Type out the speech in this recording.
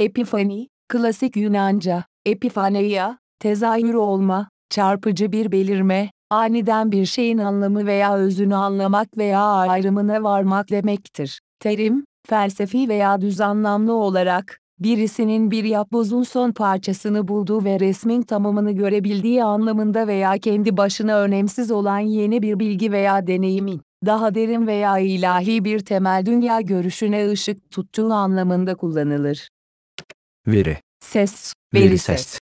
Epifani, klasik Yunanca, epifaneia, tezahür olma, çarpıcı bir belirme, aniden bir şeyin anlamı veya özünü anlamak veya ayrımına varmak demektir. Terim, felsefi veya düz anlamlı olarak, birisinin bir yapbozun son parçasını bulduğu ve resmin tamamını görebildiği anlamında veya kendi başına önemsiz olan yeni bir bilgi veya deneyimin, daha derin veya ilahi bir temel dünya görüşüne ışık tuttuğu anlamında kullanılır. Veri. Ses, Veri ses.